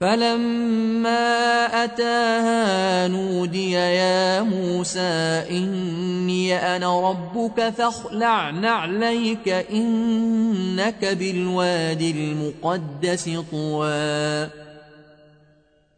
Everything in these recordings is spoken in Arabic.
فلما أتاها نودي يا موسى إني أنا ربك فاخلع نعليك إنك بالوادي المقدس طوى.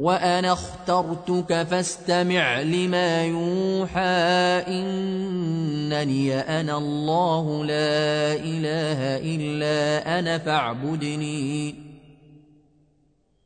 وأنا اخترتك فاستمع لما يوحى إنني أنا الله لا إله إلا أنا فاعبدني.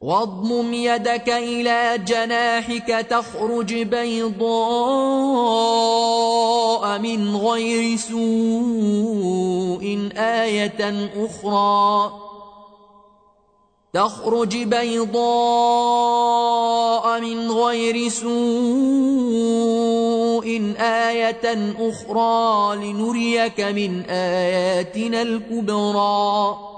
واضمم يدك إلى جناحك تخرج بيضاء من غير سوء آية أخرى. تخرج بيضاء من غير سوء آية أخرى لنريك من آياتنا الكبرى.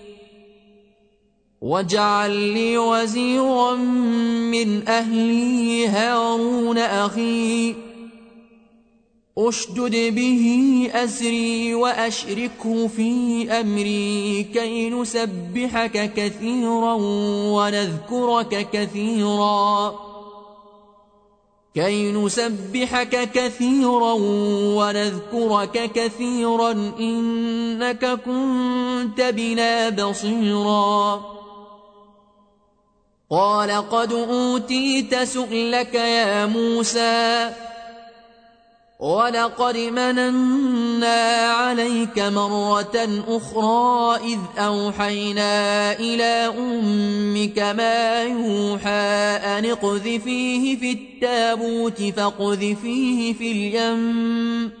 واجعل لي وزيرا من أهلي هارون أخي اشدد به أزري وأشركه في أمري كي نسبحك كثيرا ونذكرك كثيرا كي نسبحك كثيرا ونذكرك كثيرا إنك كنت بنا بصيراً قال قد أوتيت سؤلك يا موسى ولقد مننا عليك مرة أخرى إذ أوحينا إلى أمك ما يوحى أن اقذفيه في التابوت فاقذفيه في اليم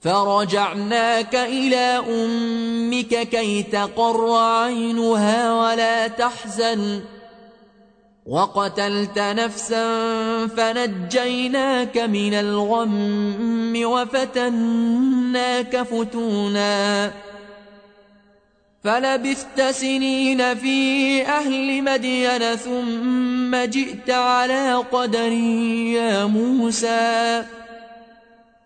فرجعناك إلى أمك كي تقر عينها ولا تحزن وقتلت نفسا فنجيناك من الغم وفتناك فتونا فلبثت سنين في أهل مدين ثم جئت على قدر يا موسى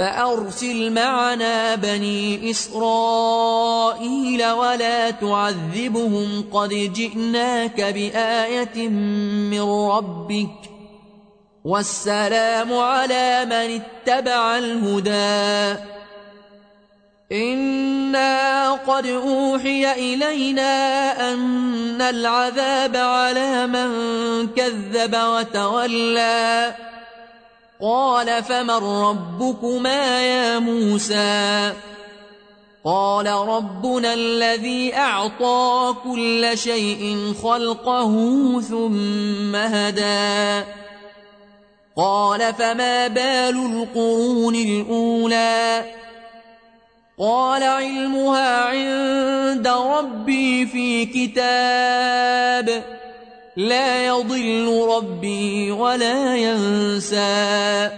فأرسل معنا بني إسرائيل ولا تعذبهم قد جئناك بآية من ربك والسلام على من اتبع الهدى. إنا قد أوحي إلينا أن العذاب على من كذب وتولى. قال فمن ربكما يا موسى؟ قال ربنا الذي أعطى كل شيء خلقه ثم هدى. قال فما بال القرون الأولى؟ قال علمها عند ربي في كتاب. لا يضل ربي ولا ينسى.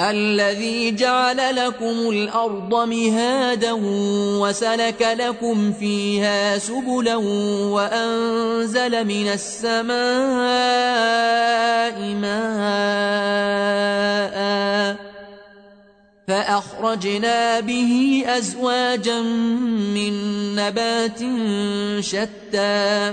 الذي جعل لكم الأرض مهادا وسلك لكم فيها سبلا وأنزل من السماء ماء فأخرجنا به أزواجا من نبات شتى.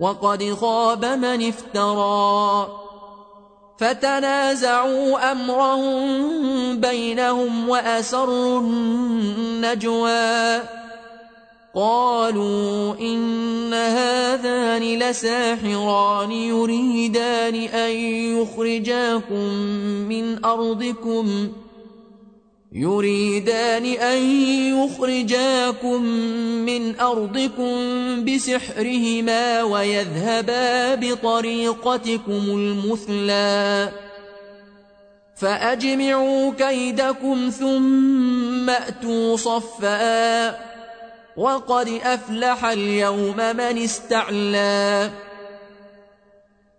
وقد خاب من افترى. فتنازعوا أمرهم بينهم وأسروا النجوى. قالوا إن هذان لساحران يريدان أن يخرجاكم من أرضكم. يريدان أن يخرجاكم من أرضكم بسحرهما ويذهبا بطريقتكم المثلى. فأجمعوا كيدكم ثم أتوا صفا. وقد أفلح اليوم من استعلى.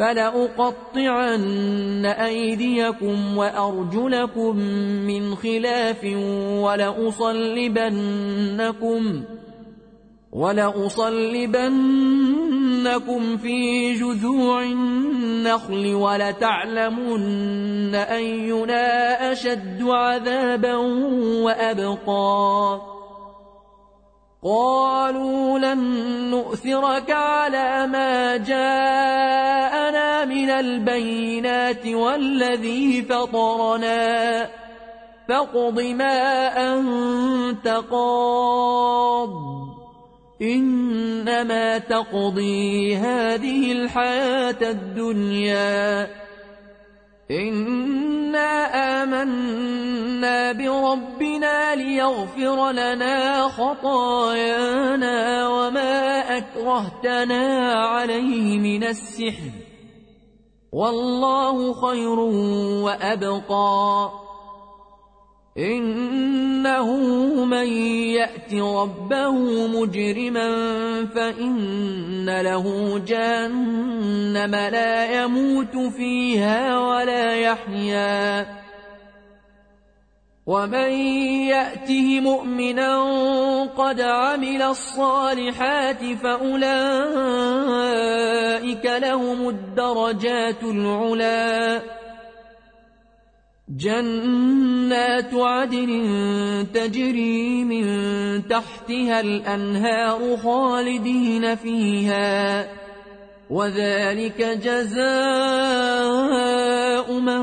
فلأقطعن أيديكم وأرجلكم من خلاف ولأصلبنكم ولأصلبنكم في جذوع النخل ولتعلمن أينا أشد عذابا وأبقى. قالوا لن نؤثرك على ما جاءنا من البينات والذي فطرنا فاقض ما أنت قاض. إنما تقضي هذه الحياة الدنيا. إنا آمنا بربنا ليغفر لنا خطايانا وما أكرهتنا عليه من السحر. والله خير وأبقى. إنه من يأت ربه مجرما فإن له جهنم لا يموت فيها ولا يحيا. ومن يأته مؤمنا قد عمل الصالحات فأولئك لهم الدرجات العلي جنات عدن تجري من تحتها الأنهار خالدين فيها وذلك جزاء من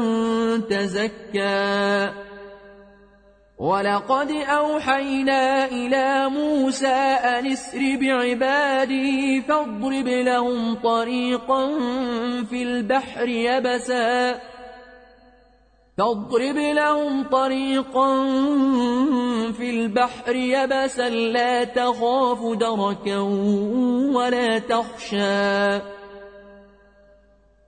تزكى ولقد أوحينا إلى موسى أن اسر بعبادي فاضرب لهم طريقا في البحر يبساً فاضرب لهم طريقا في البحر يبسا لا تخاف دركا ولا تخشى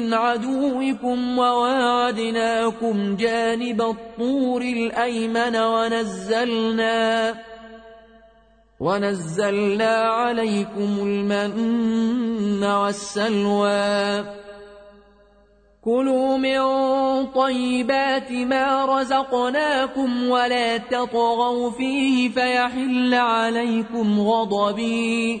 من عدوكم وواعدناكم جانب الطور الأيمن ونزلنا ونزلنا عليكم المن والسلوى. كلوا من طيبات ما رزقناكم ولا تطغوا فيه فيحل عليكم غضبي.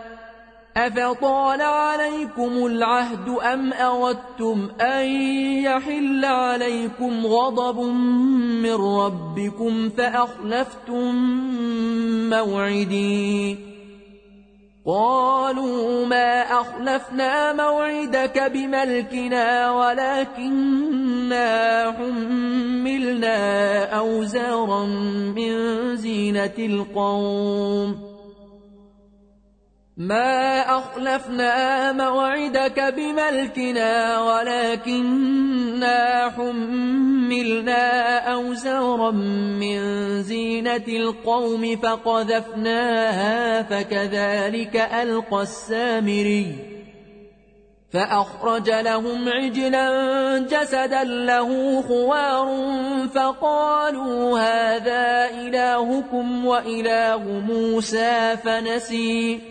أفطال عليكم العهد أم أردتم أن يحل عليكم غضب من ربكم فأخلفتم موعدين قالوا ما أخلفنا موعدك بملكنا ولكننا حملنا أوزارا من زينة القوم. ما أخلفنا موعدك بملكنا ولكننا حملنا أوزارا من زينة القوم فقذفناها فكذلك ألقى السامري فأخرج لهم عجلا جسدا له خوار فقالوا هذا إلهكم وإله موسى فنسي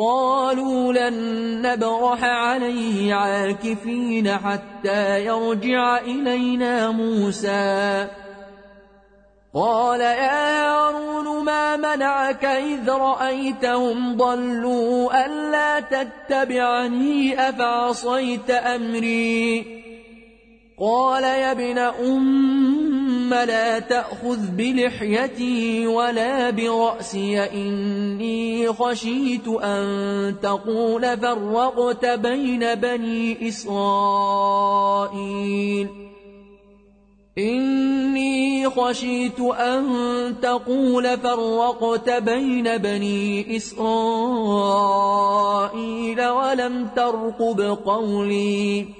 قالوا لن نبرح عليه عاكفين حتى يرجع إلينا موسى. قال يا هارون ما منعك إذ رأيتهم ضلوا ألا تتبعني أفعصيت أمري؟ قال يا ابن أم لا تأخذ بلحيتي ولا برأسي إني خشيت أن تقول فرقت بين بني إسرائيل. إني خشيت أن تقول فرقت بين بني إسرائيل ولم ترقب قولي.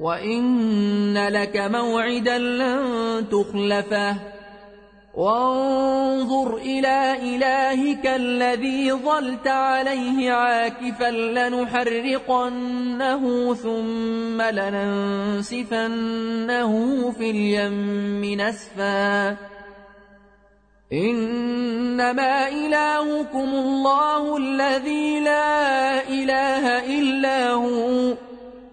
وإن لك موعدا لن تخلفه. وانظر إلى إلهك الذي ظلت عليه عاكفا لنحرقنه ثم لننسفنه في اليم نسفا. إنما إلهكم الله الذي لا إله إلا هو.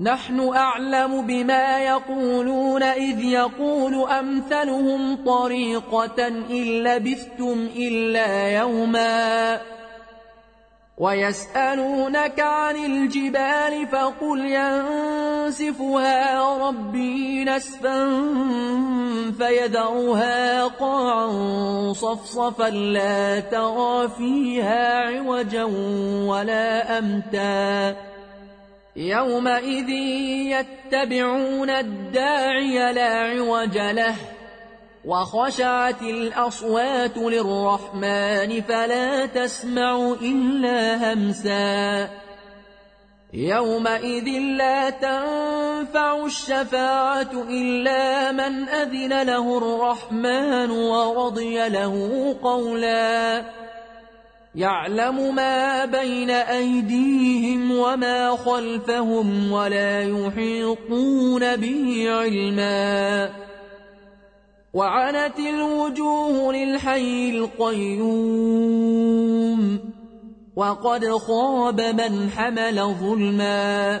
نحن أعلم بما يقولون إذ يقول أمثلهم طريقة إن لبثتم إلا يوماً ويسألونك عن الجبال فقل ينسفها ربي نسفا فيذرها قاعا صفصفا لا ترى فيها عوجا ولا أمتا يومئذ يتبعون الداعي لا عوج له وخشعت الأصوات للرحمن فلا تسمع إلا همسا. يومئذ لا تنفع الشفاعة إلا من أذن له الرحمن ورضي له قولا. يعلم ما بين أيديهم وما خلفهم ولا يحيطون به علما. وعنت الوجوه للحي القيوم وقد خاب من حمل ظلما.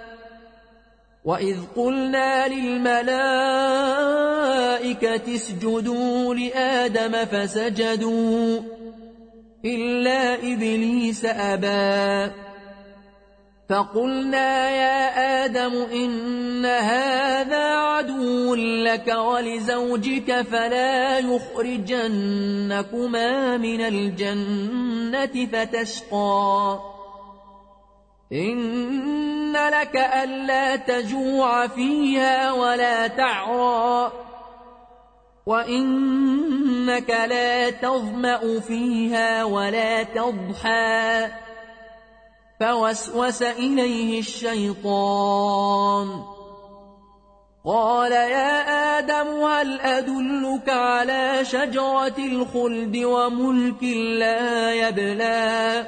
وإذ قلنا للملائكة اسجدوا لآدم فسجدوا إلا إبليس أبى فقلنا يا آدم إن هذا عدو لك ولزوجك فلا يخرجنكما من الجنة فتشقى إن لك ألا تجوع فيها ولا تعرى وإنك لا تظمأ فيها ولا تضحى فوسوس إليه الشيطان قال يا آدم هل أدلك على شجرة الخلد وملك لا يبلى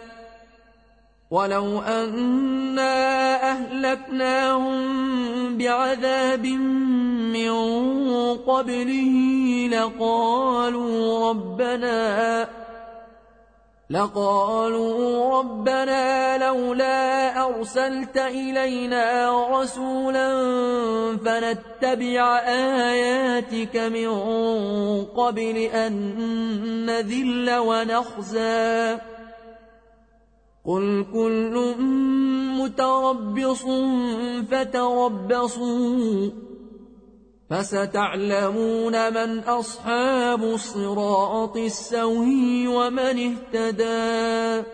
ولو أنا أهلكناهم بعذاب من قبله لقالوا ربنا لقالوا ربنا لولا أرسلت إلينا رسولا فنتبع آياتك من قبل أن نذل ونخزى قل كل متربص فتربصوا فستعلمون من أصحاب الصراط السوي ومن اهتدى